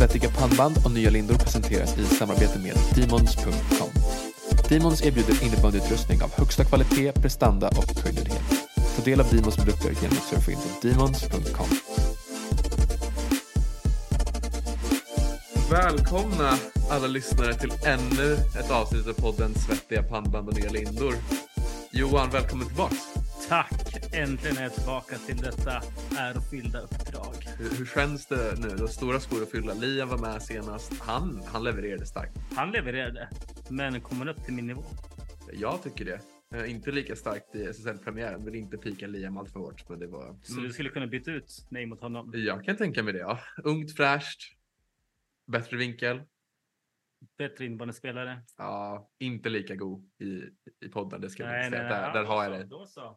Svettiga pannband och nya lindor presenteras i samarbete med Demons.com. Demons erbjuder innebandyutrustning av högsta kvalitet, prestanda och höjdlighet. Ta del av Demons produkter genom att surfa in på Demons.com. Välkomna alla lyssnare till ännu ett avsnitt av podden Svettiga pannband och nya lindor. Johan, välkommen tillbaks. Tack! Äntligen är jag tillbaka till detta ärofyllda uppdrag. Hur, hur känns det nu? Har stora skor att fylla. Liam var med senast. Han, han levererade starkt. Han levererade, men kommer upp till min nivå. Jag tycker det. Eh, Inte lika starkt i SSL-premiären. Vill inte pika Liam allt för hårt. Men det var... Så Mm. du skulle kunna byta ut mig mot honom. Jag kan tänka mig det, ja. Ungt, fräscht. Bättre vinkel. Bättre innebandyspelare. Ja, inte lika god i, i podden. Det ska jag Nej, inte nej, säga. nej. Där, Ja, där har jag det.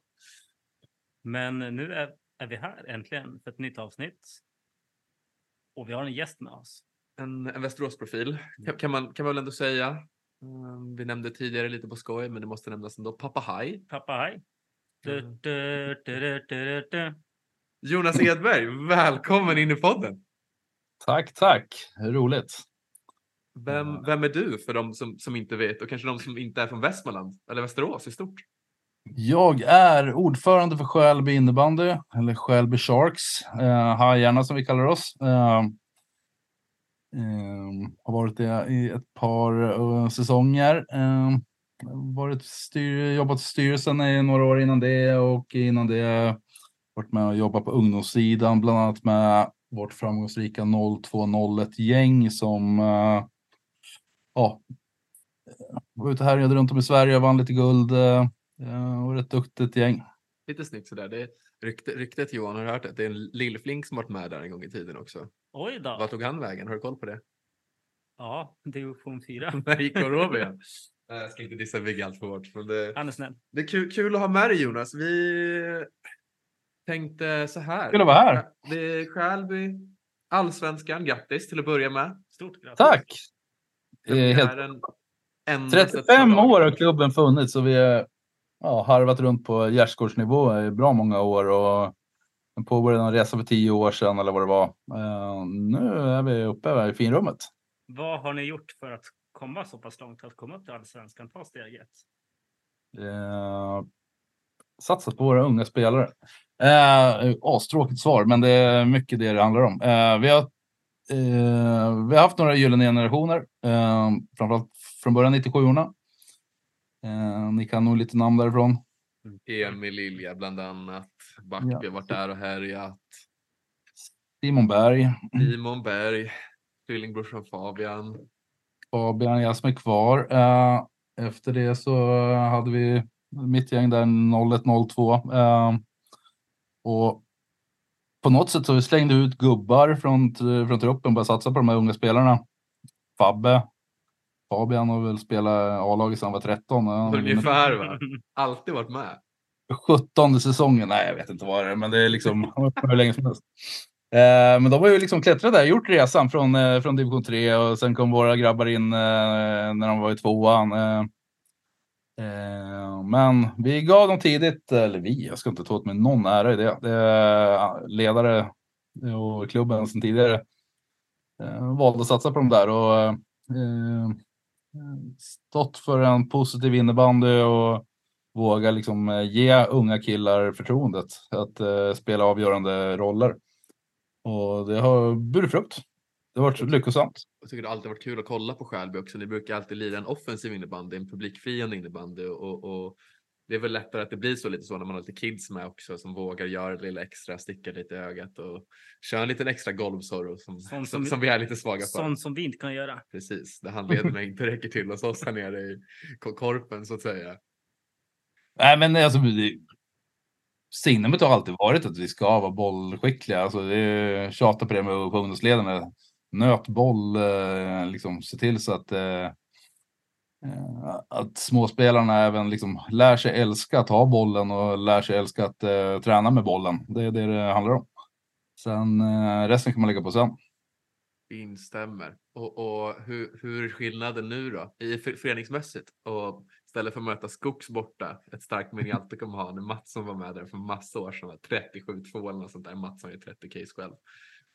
Men nu är, är vi här äntligen för ett nytt avsnitt. Och vi har en gäst med oss. En, en Västeråsprofil kan, kan, man, kan man väl ändå säga. Mm, vi nämnde tidigare lite på skoj, men det måste nämnas ändå. Pappa Haj. Pappa, Mm. du, du, du. Jonas Edberg, välkommen in i podden. Tack, tack. Roligt. Vem, vem är du för de som, som inte vet och kanske de som inte är från Västmanland eller Västerås i stort? Jag är ordförande för Skälby innebandy, eller Skälby Sharks, eh, Hajarna som vi kallar oss. Eh, eh, har varit det i ett par uh, säsonger. Eh, varit styr, jobbat i styrelsen i några år innan det och innan det varit med och jobbat på ungdomssidan, bland annat med vårt framgångsrika 0201-gäng som eh, ja, var ute och härjade runt om i Sverige och vann lite guld. Eh, eh, och ett duktigt gäng. Lite snyggt sådär. Det är rykte, ryktet Johan har hört att det är en lillflink som varit med där en gång i tiden också. Oj då. Vart tog han vägen? Har du koll på det? Ja, division 4. När gick Orovia? Jag ska inte dissa Vigge allt för hårt. Men det, Han är snäll. det är kul, kul att ha med dig Jonas. Vi tänkte så här. Kul att vara här. Det är Skälby, Allsvenskan. Grattis till att börja med. Stort grattis. Tack! Eh, helt, Premiären endast ett 35 par år har klubben funnits och vi har ja, harvat runt på gärdsgårdsnivå i bra många år. Och påbörjade en resa för tio år sedan eller vad det var. Eh, nu är vi uppe i finrummet. Vad har ni gjort för att komma så pass långt? Att komma upp till allsvenskan? Ta steget. Eh, satsat på våra unga spelare. Eh, astråkigt svar, men det är mycket det det handlar om. Eh, vi, har, eh, vi har haft några gyllene generationer, eh, framförallt från början 97orna. Eh, ni kan nog lite namn därifrån. Emil Lilja bland annat. Backby Ja. varit där och härjat. Simon Berg, Simon Berg. Tvillingbrorsan Fabian. Fabian Jasm är kvar. Eh, efter det så hade vi mitt gäng där 0102. Eh, och på något sätt så vi slängde ut gubbar från, från truppen, bara satsa på de här unga spelarna. Fabbe, Fabian har väl spelat A-laget sedan han var 13. Han Ungefär va? Alltid varit med. 17 säsongen. Nej, jag vet inte vad det är, men det är liksom hur länge som helst. Eh, men de har ju liksom klättrat där, gjort resan från, eh, från division 3 och sen kom våra grabbar in eh, när de var i tvåan. Men vi gav dem tidigt, eller vi, jag ska inte ta åt mig någon ära i det. det ledare och klubben sedan tidigare valde att satsa på dem där och stått för en positiv innebandy och våga liksom eh, ge unga killar förtroendet att eh, spela avgörande roller. Och det har burit frukt. Det har varit lyckosamt. Jag tycker det har alltid varit kul att kolla på Skälby också. Ni brukar alltid lira en offensiv innebandy, en publikfriande innebandy och, och det är väl lättare att det blir så lite så när man har lite kids med också som vågar göra det lilla extra, sticka lite i ögat och köra en liten extra golvsorro som, som, som, som- vi är lite svaga för. Sånt som vi inte kan göra. Precis, där handlederna inte räcker till hos oss här nere i ko- korpen så att säga. Nej, men alltså, det- signumet har alltid varit att vi ska vara bollskickliga. Alltså, det är, tjata på det med på ungdomsledarna. Nöt boll, eh, liksom se till så att, eh, Eh, att småspelarna även liksom lär sig älska att ha bollen och lär sig älska att eh, träna med bollen. Det är det det handlar om. Sen eh, resten kan man lägga på sen. Instämmer. Och, och hur, hur är skillnaden nu då i föreningsmässigt? Och istället för att möta Skogs borta, ett starkt minne jag alltid kommer ha när Mattsson var med där för massa år sedan, 37-2 eller något sånt där. Mattsson är 30 case själv.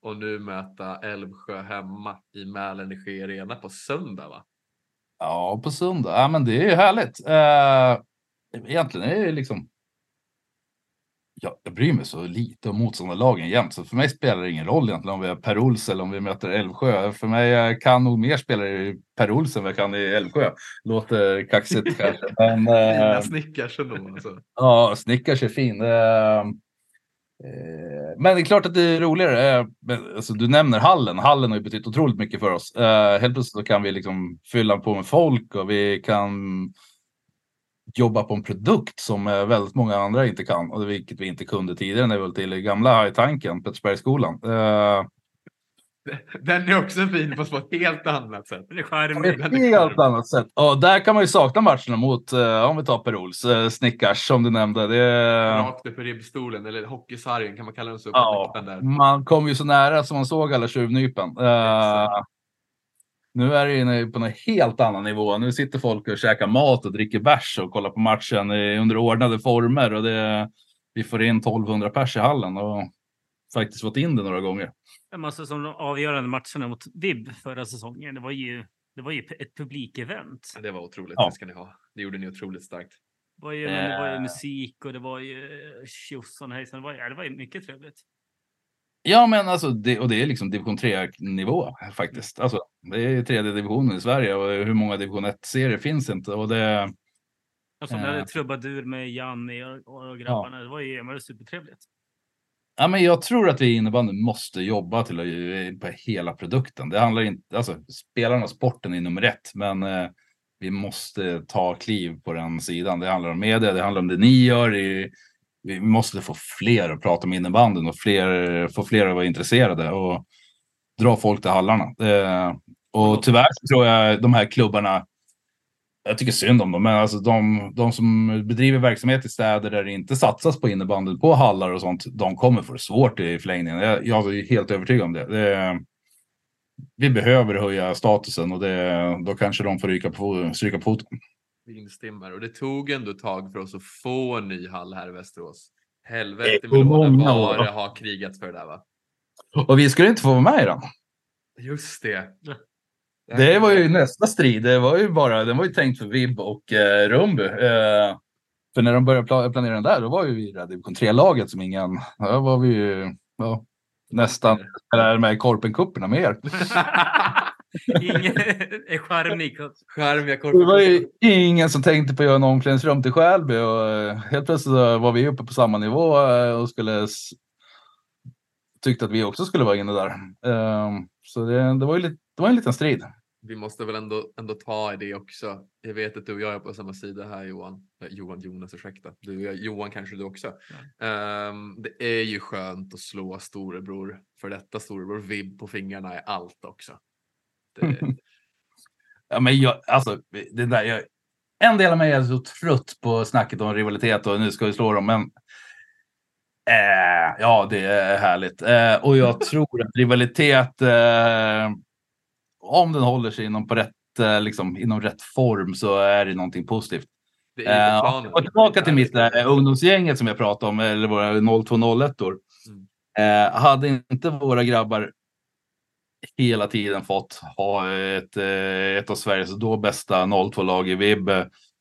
och nu möta Älvsjö hemma i Mälenergi Arena på söndag va? Ja, på söndag. Ja, men det är ju härligt. Uh, egentligen är det liksom jag, jag bryr mig så lite om motståndarlagen jämt, så för mig spelar det ingen roll egentligen om vi har Per Ols eller om vi möter Älvsjö. För mig jag kan nog mer spelare i Per Ols än vad jag kan i Älvsjö. Låter kaxigt kanske. Men, Fina äh, Snickars ändå. Alltså. Ja, Snickars är fin. Äh, Eh, men det är klart att det är roligare. Eh, alltså, du nämner hallen. Hallen har ju betytt otroligt mycket för oss. Eh, helt plötsligt kan vi liksom fylla på med folk och vi kan jobba på en produkt som väldigt många andra inte kan, och vilket vi inte kunde tidigare när vi var till gamla tanken, Pettersbergsskolan. Uh, den är också fin på ett helt annat sätt. Det är ett helt annat sätt. Och där kan man ju sakna matcherna mot, uh, om vi tar Per-Ols, uh, Snickars som du nämnde. Det... Rakt upp i ribbstolen, eller hockeysargen kan man kalla den så. Ja, man kom ju så nära som man såg alla tjuvnypen. Uh, nu är det inne på en helt annan nivå. Nu sitter folk och käkar mat och dricker bärs och kollar på matchen under ordnade former. Och det, vi får in 1200 pers i hallen och faktiskt fått in det några gånger. Alltså, som de avgörande matcherna mot VIB förra säsongen, det var ju, det var ju ett publikevent. Det var otroligt, ja. det ska ni ha. Det gjorde ni otroligt starkt. Det var ju, det var ju musik och det var ju tjosan hejsan. Det var, ja, det var ju mycket trevligt. Ja, men alltså, det, och det är liksom division 3-nivå faktiskt. Alltså, det är tredje divisionen i Sverige och hur många division 1-serier finns inte? Och det, alltså, vi hade eh, trubadur med Janni och, och grabbarna. Ja. Det var ju var supertrevligt. Ja, men jag tror att vi innebandy måste jobba till att, på hela produkten. Det handlar inte, alltså spelarna och sporten är nummer ett, men eh, vi måste ta kliv på den sidan. Det handlar om media, det handlar om det ni gör i vi måste få fler att prata om innebandyn och fler, få fler att vara intresserade och dra folk till hallarna. Eh, och tyvärr tror jag de här klubbarna, jag tycker synd om dem, men alltså de, de som bedriver verksamhet i städer där det inte satsas på innebandy, på hallar och sånt, de kommer få det svårt i förlängningen. Jag, jag är helt övertygad om det. det vi behöver höja statusen och det, då kanske de får ryka på, stryka på foten. Vi instämmer. Och det tog ändå ett tag för oss att få en ny hall här i Västerås. Helvete med vad det har krigats för det där va? Och vi skulle inte få vara med i den. Just det. Det var ju nästa strid. Det var ju bara, den var ju tänkt för Vib och eh, Rumby. Eh, för när de började planera den där, då var ju vi det division 3-laget som ingen, då var vi ju ja, nästan med Korpencuperna med er. Ingen charmig. Charmiga Det var ju ingen som tänkte på att göra en omklädningsrum till Skälby och eh, helt plötsligt var vi uppe på samma nivå eh, och skulle tyckte att vi också skulle vara inne där. Ehm, så det, det var ju lite, det var en liten strid. Vi måste väl ändå, ändå ta i det också. Jag vet att du och jag är på samma sida här Johan. Johan Jonas, ursäkta. Du och jag, Johan kanske du också. Ja. Um, det är ju skönt att slå storebror. För detta storebror vibb på fingrarna är allt också. ja, men jag, alltså, det där, jag, en del av mig är så trött på snacket om rivalitet och nu ska vi slå dem, men eh, ja, det är härligt. Eh, och jag tror att rivalitet, eh, om den håller sig inom, på rätt, eh, liksom, inom rätt form så är det någonting positivt. Det eh, och tillbaka till mitt äh, ungdomsgänget som jag pratade om, eller våra 0201 år. Mm. Eh, hade inte våra grabbar hela tiden fått ha ett, eh, ett av Sveriges då bästa 02-lag i VIB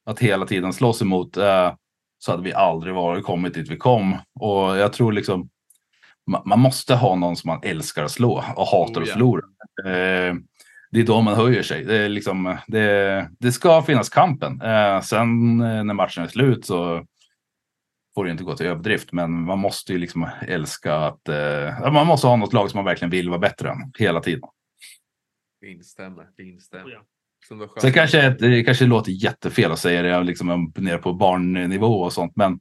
att hela tiden slåss emot eh, så hade vi aldrig varit kommit dit vi kom. Och jag tror liksom man måste ha någon som man älskar att slå och hatar oh, att förlora. Eh, det är då man höjer sig. Det, är liksom, det, det ska finnas kampen. Sen när matchen är slut så får det inte gå till överdrift, men man måste ju liksom älska att eh, man måste ha något lag som man verkligen vill vara bättre än hela tiden. Det instämmer, det instämmer. Ja. Sen kanske det kanske låter jättefel att säga det liksom nere på barnnivå och sånt, men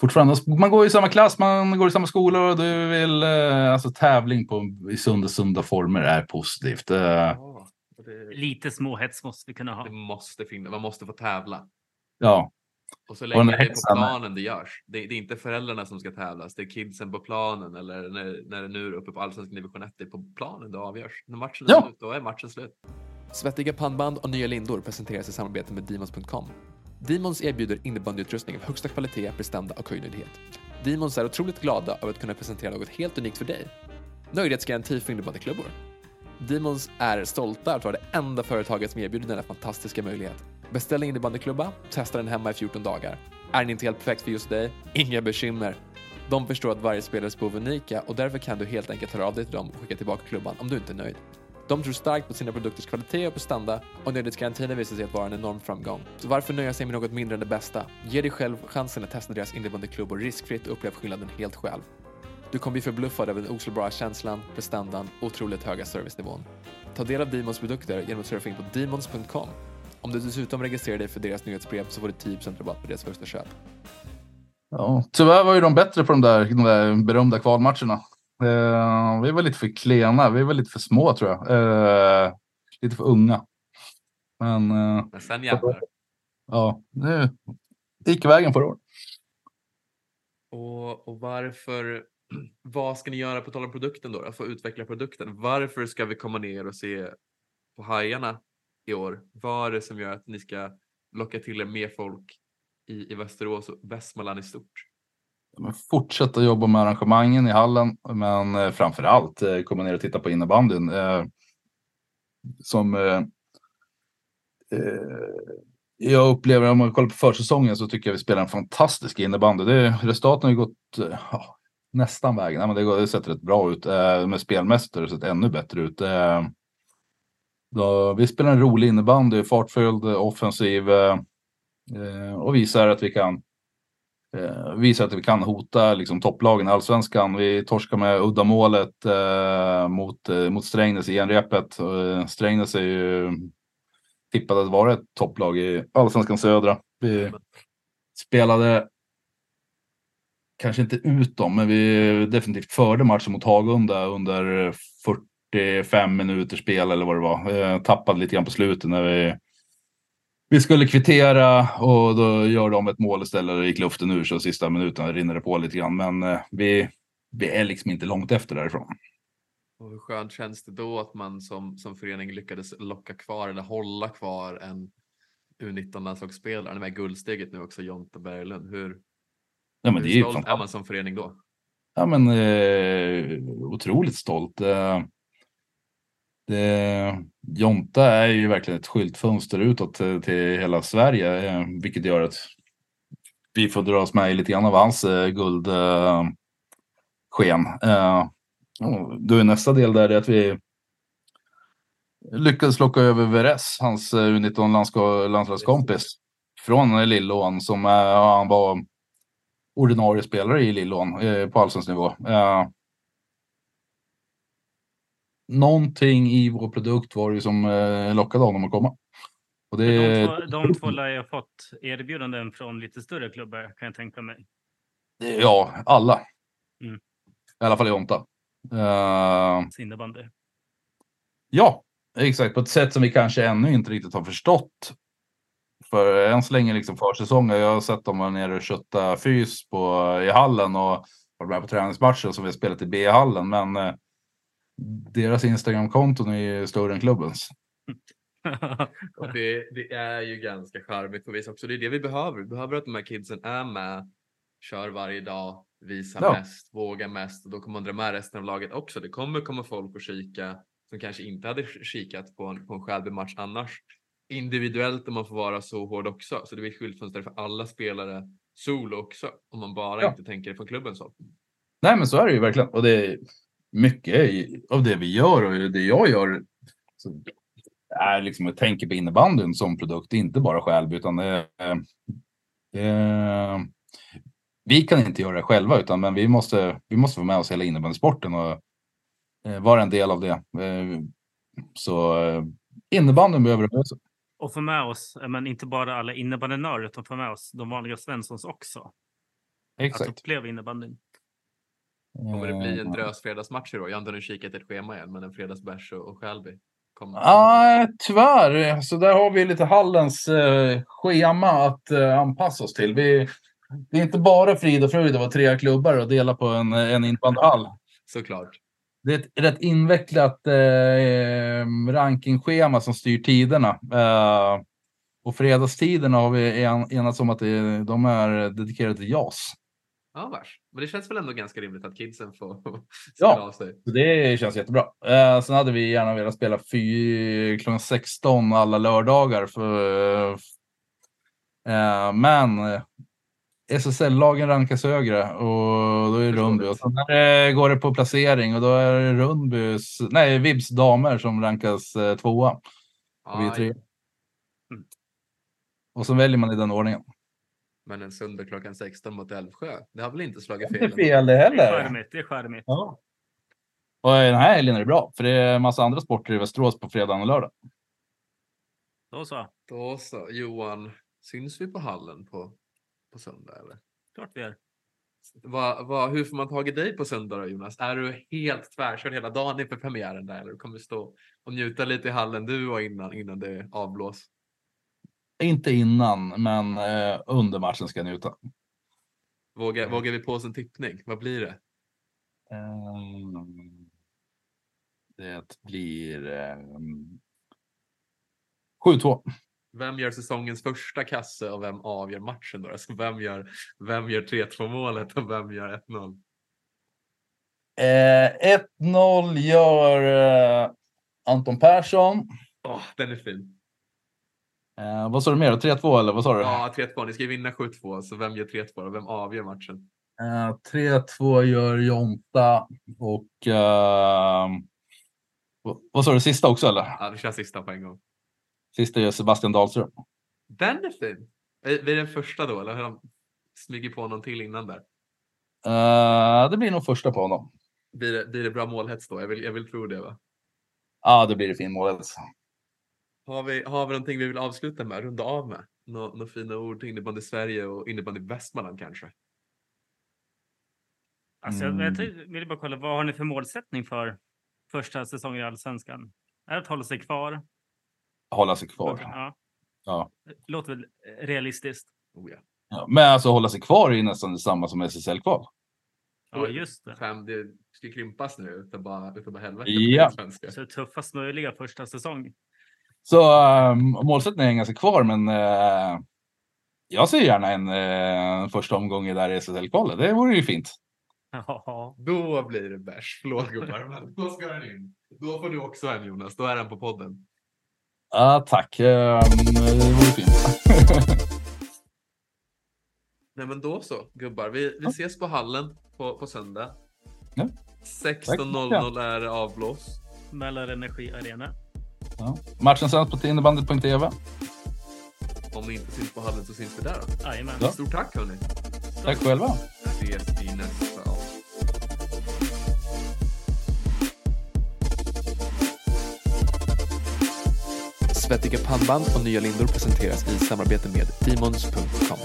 fortfarande, man går i samma klass, man går i samma skola och du vill, eh, alltså tävling på, i sunda, sunda former är positivt. Eh, ja, det... Lite småhets måste vi kunna ha. Det måste finnas, man måste få tävla. Ja, och så länge det är på planen det görs. Det, det, är inte föräldrarna som ska tävlas, det är kidsen på planen eller när, när det nu är uppe på allsvensk division 1, det är på planen det avgörs. När matchen är ja. slut, då är matchen slut. Svettiga pannband och nya lindor presenteras i samarbete med Demons.com. Demons erbjuder innebandyutrustning av högsta kvalitet, prestanda och höjdnöjdhet. Demons är otroligt glada över att kunna presentera något helt unikt för dig. Nöjdhetsgaranti för innebandyklubbor. Demons är stolta att vara det enda företaget som erbjuder denna fantastiska möjlighet. Beställ en innebandyklubba, testa den hemma i 14 dagar. Är den inte helt perfekt för just dig? Inga bekymmer. De förstår att varje spelares behov är unika och därför kan du helt enkelt höra av dig till dem och skicka tillbaka klubban om du inte är nöjd. De tror starkt på sina produkters kvalitet och prestanda och nöjdhetsgarantin har visat sig att vara en enorm framgång. Så varför nöja sig med något mindre än det bästa? Ge dig själv chansen att testa deras innebandyklubbor riskfritt och upplev skillnaden helt själv. Du kommer bli förbluffad över den oslagbara känslan, prestandan och otroligt höga servicenivån. Ta del av Demons produkter genom att surfa in på demons.com. Om du dessutom registrerar dig för deras nyhetsbrev så får du 10% rabatt på deras första köp. Ja, tyvärr var ju de bättre på de där, de där berömda kvalmatcherna. Eh, vi var lite för klena, vi var lite för små tror jag. Eh, lite för unga. Men eh, Men sen jävlar. ja, det gick vägen förra året. Och, och varför, vad ska ni göra på tal om produkten då? För att utveckla produkten. Varför ska vi komma ner och se på hajarna i år? Vad är det som gör att ni ska locka till er mer folk i, i Västerås och Västmanland i stort? Men fortsätta jobba med arrangemangen i hallen, men eh, framför allt eh, komma ner och titta på innebandyn. Eh, som eh, eh, jag upplever, om man kollar på försäsongen så tycker jag vi spelar en fantastisk innebandy. Det, resultaten har ju gått eh, ja, nästan vägen. Nej, men det, går, det sett rätt bra ut. Eh, med spelmässigt har det sett ännu bättre ut. Eh, då, vi spelar en rolig innebandy, fartfylld, offensiv eh, eh, och visar att vi kan eh, visar att vi kan hota liksom, topplagen i allsvenskan. Vi torskar med uddamålet eh, mot, eh, mot Strängnäs i genrepet. Eh, Strängnäs är ju tippade att vara ett topplag i allsvenskan södra. Vi spelade kanske inte ut dem, men vi definitivt förde matchen mot Hagunda under 45 minuter spel eller vad det var. Eh, tappade lite grann på slutet när vi vi skulle kvittera och då gör de ett mål istället. och gick luften ur så sista minuten rinner det på lite grann. Men eh, vi, vi är liksom inte långt efter därifrån. Och hur skönt känns det då att man som, som förening lyckades locka kvar eller hålla kvar en U19-landslagsspelare med guldsteget nu också, Jonte Berglund. Hur, Ja, men det är ju stolt är man som förening då? Ja, men eh, otroligt stolt. Eh, det, Jonta är ju verkligen ett skyltfönster utåt till, till hela Sverige, eh, vilket gör att vi får dra oss med i lite grann av hans eh, guldsken. Eh, eh, och då är nästa del där är att vi lyckades locka över Veres, hans eh, U19 landslagskompis, från eh, Lillån som eh, han var ordinarie spelare i Lillån eh, på allsvensk nivå. Eh, någonting i vår produkt var det ju som eh, lockade honom att komma. Och det, De två, de två lär ju ha fått erbjudanden från lite större klubbar kan jag tänka mig. ja, alla. Mm. I alla fall i Jonta. Eh, Innebandy. ja, exakt. På ett sätt som vi kanske ännu inte riktigt har förstått. För än så länge liksom försäsongen. Jag har sett dem vara nere och kötta fys på, i hallen och varit med på träningsmatcher som vi har spelat i B-hallen. Men eh, deras Instagram-konton är ju större än klubbens. Och det, det är ju ganska charmigt på vis också. Det är det vi behöver. Vi behöver att de här kidsen är med, kör varje dag, visar Ja. mest, vågar mest och då kommer man dra med resten av laget också. Det kommer komma folk och kika som kanske inte hade kikat på en, på en Skälby-match annars. Individuellt om man får vara så hård också. Så det blir skyltfönster för alla spelare solo också. Om man bara Ja. inte tänker det från klubbens håll. Nej, men så är det ju verkligen. Och det är mycket av det vi gör och det jag gör. Så är liksom jag tänker på innebandyn som produkt, inte bara Skälby, utan det, är- det, vi kan inte göra det själva, utan men vi måste, vi måste få med oss hela innebandysporten och eh, vara en del av det. Eh, så eh, innebandyn behöver det sig. Och få med oss, men inte bara alla innebandynörer, utan få med oss de vanliga Svenssons också. Att Exakt. uppleva innebandyn. Kommer det bli en Eh, drös fredagsmatcher då? Jag har inte nu kikat ett schema än, men en fredagsbärs och, Skälby. Kommer. Ja, tyvärr. Så där har vi lite Hallens eh, schema att eh, anpassa oss till. Vi, det är inte bara frid och fröjd att vara tre klubbar och dela på en, en innebandyhall. Såklart. Det är ett rätt invecklat eh, rankingschema som styr tiderna. Eh, och fredagstiderna har vi en, enats om att det, de är dedikerade till JAS. Ja, vars. Men det känns väl ändå ganska rimligt att kidsen får spela Ja. av sig. Så det känns jättebra. Eh, sen hade vi gärna velat spela fy, klockan 16 alla lördagar. För, eh, men SSL-lagen rankas högre och då är det. Rundby. Och sen eh, går det på placering och då är det Rundbys, nej Vibs damer som rankas eh, tvåa. Och vi är tre. Mm. Och så väljer man i den ordningen. Men en söndag klockan 16 mot Älvsjö, det har väl inte slagit Det är fel? inte fel det är heller. charmigt. Det är charmigt. Ja. Och den här helgen är det bra, för det är en massa andra sporter i Västerås på fredag och lördag. Då så. Då så. Johan, syns vi på hallen på, på söndag eller? Klart vi är. Vad, vad, hur får man tag i dig på söndag då Jonas? Är du helt tvärkörd hela dagen inför premiären där eller kommer du stå och njuta lite i hallen du och innan, innan det avblås? Inte innan, men eh, under matchen ska jag njuta. Vågar, vågar vi på oss en tippning? Vad blir det? Ehm, det blir ehm, 7-2. Vem gör säsongens första kasse och vem avgör matchen då? Alltså vem gör, vem gör 3-2 målet och vem gör 1-0? Eh, 1-0 gör eh, Anton Persson. Åh, den är fin. Eh, vad sa du mer? 3-2 eller vad sa du? Ja, 3-2. Ni ska ju vinna 7-2, så vem gör 3-2 och vem avgör matchen? Eh, 3-2 gör Jonta och vad- vad sa du? Sista också eller? Ja, vi kör sista på en gång. Sista gör Sebastian Dahlström. Den är fin. Är är det den första då, eller har de smugit på någon till innan där? Eh, det blir nog första på honom. Blir det, blir det bra målhets då? Jag vill, jag vill tro det va? Ja, det blir det fin målet. Har vi, har vi någonting vi vill avsluta med, runda av med? Nå, några fina ord till innebandy Sverige och innebandy Västmanland kanske? Alltså, jag, Mm. jag vill bara kolla, vad har ni för målsättning för första säsongen i Allsvenskan? Är det att hålla sig kvar? Hålla sig kvar. Ja. Ja. Låter väl realistiskt. Oh, ja. Ja, men alltså hålla sig kvar är ju nästan detsamma som SSL-kval. Ja, just det. Fem, det ska krympas nu utav bara, utav bara helvete. Ja. Så tuffast möjliga första säsong. Så um, målsättningen är att hänga sig kvar, men eh, jag ser gärna en eh, första omgång i där SSL-kvalet. Det vore ju fint. Ja, Då blir det bärs. Förlåt gubbar, men då ska den in. Då får du också en Jonas, då är den på podden. Ja, tack. Eh, det vore fint. Nej men då så gubbar, vi, vi ses på hallen på, på söndag. Ja. 16.00 är det avblås. Mälar Energi Arena. ja. Matchen sänds på innebandy.tv. Om ni inte syns på hallen så syns vi där. Jajamän. Ja. Stort tack hörni. Tack själva. Ses i nästa Svettiga pannband och nya lindor presenteras i samarbete med Demons.com.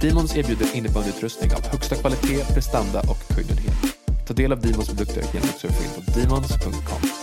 Demons erbjuder innebandyutrustning av högsta kvalitet, prestanda och höjdunhet. Ta del av Demons produkter genom att surfa in på Demons.com.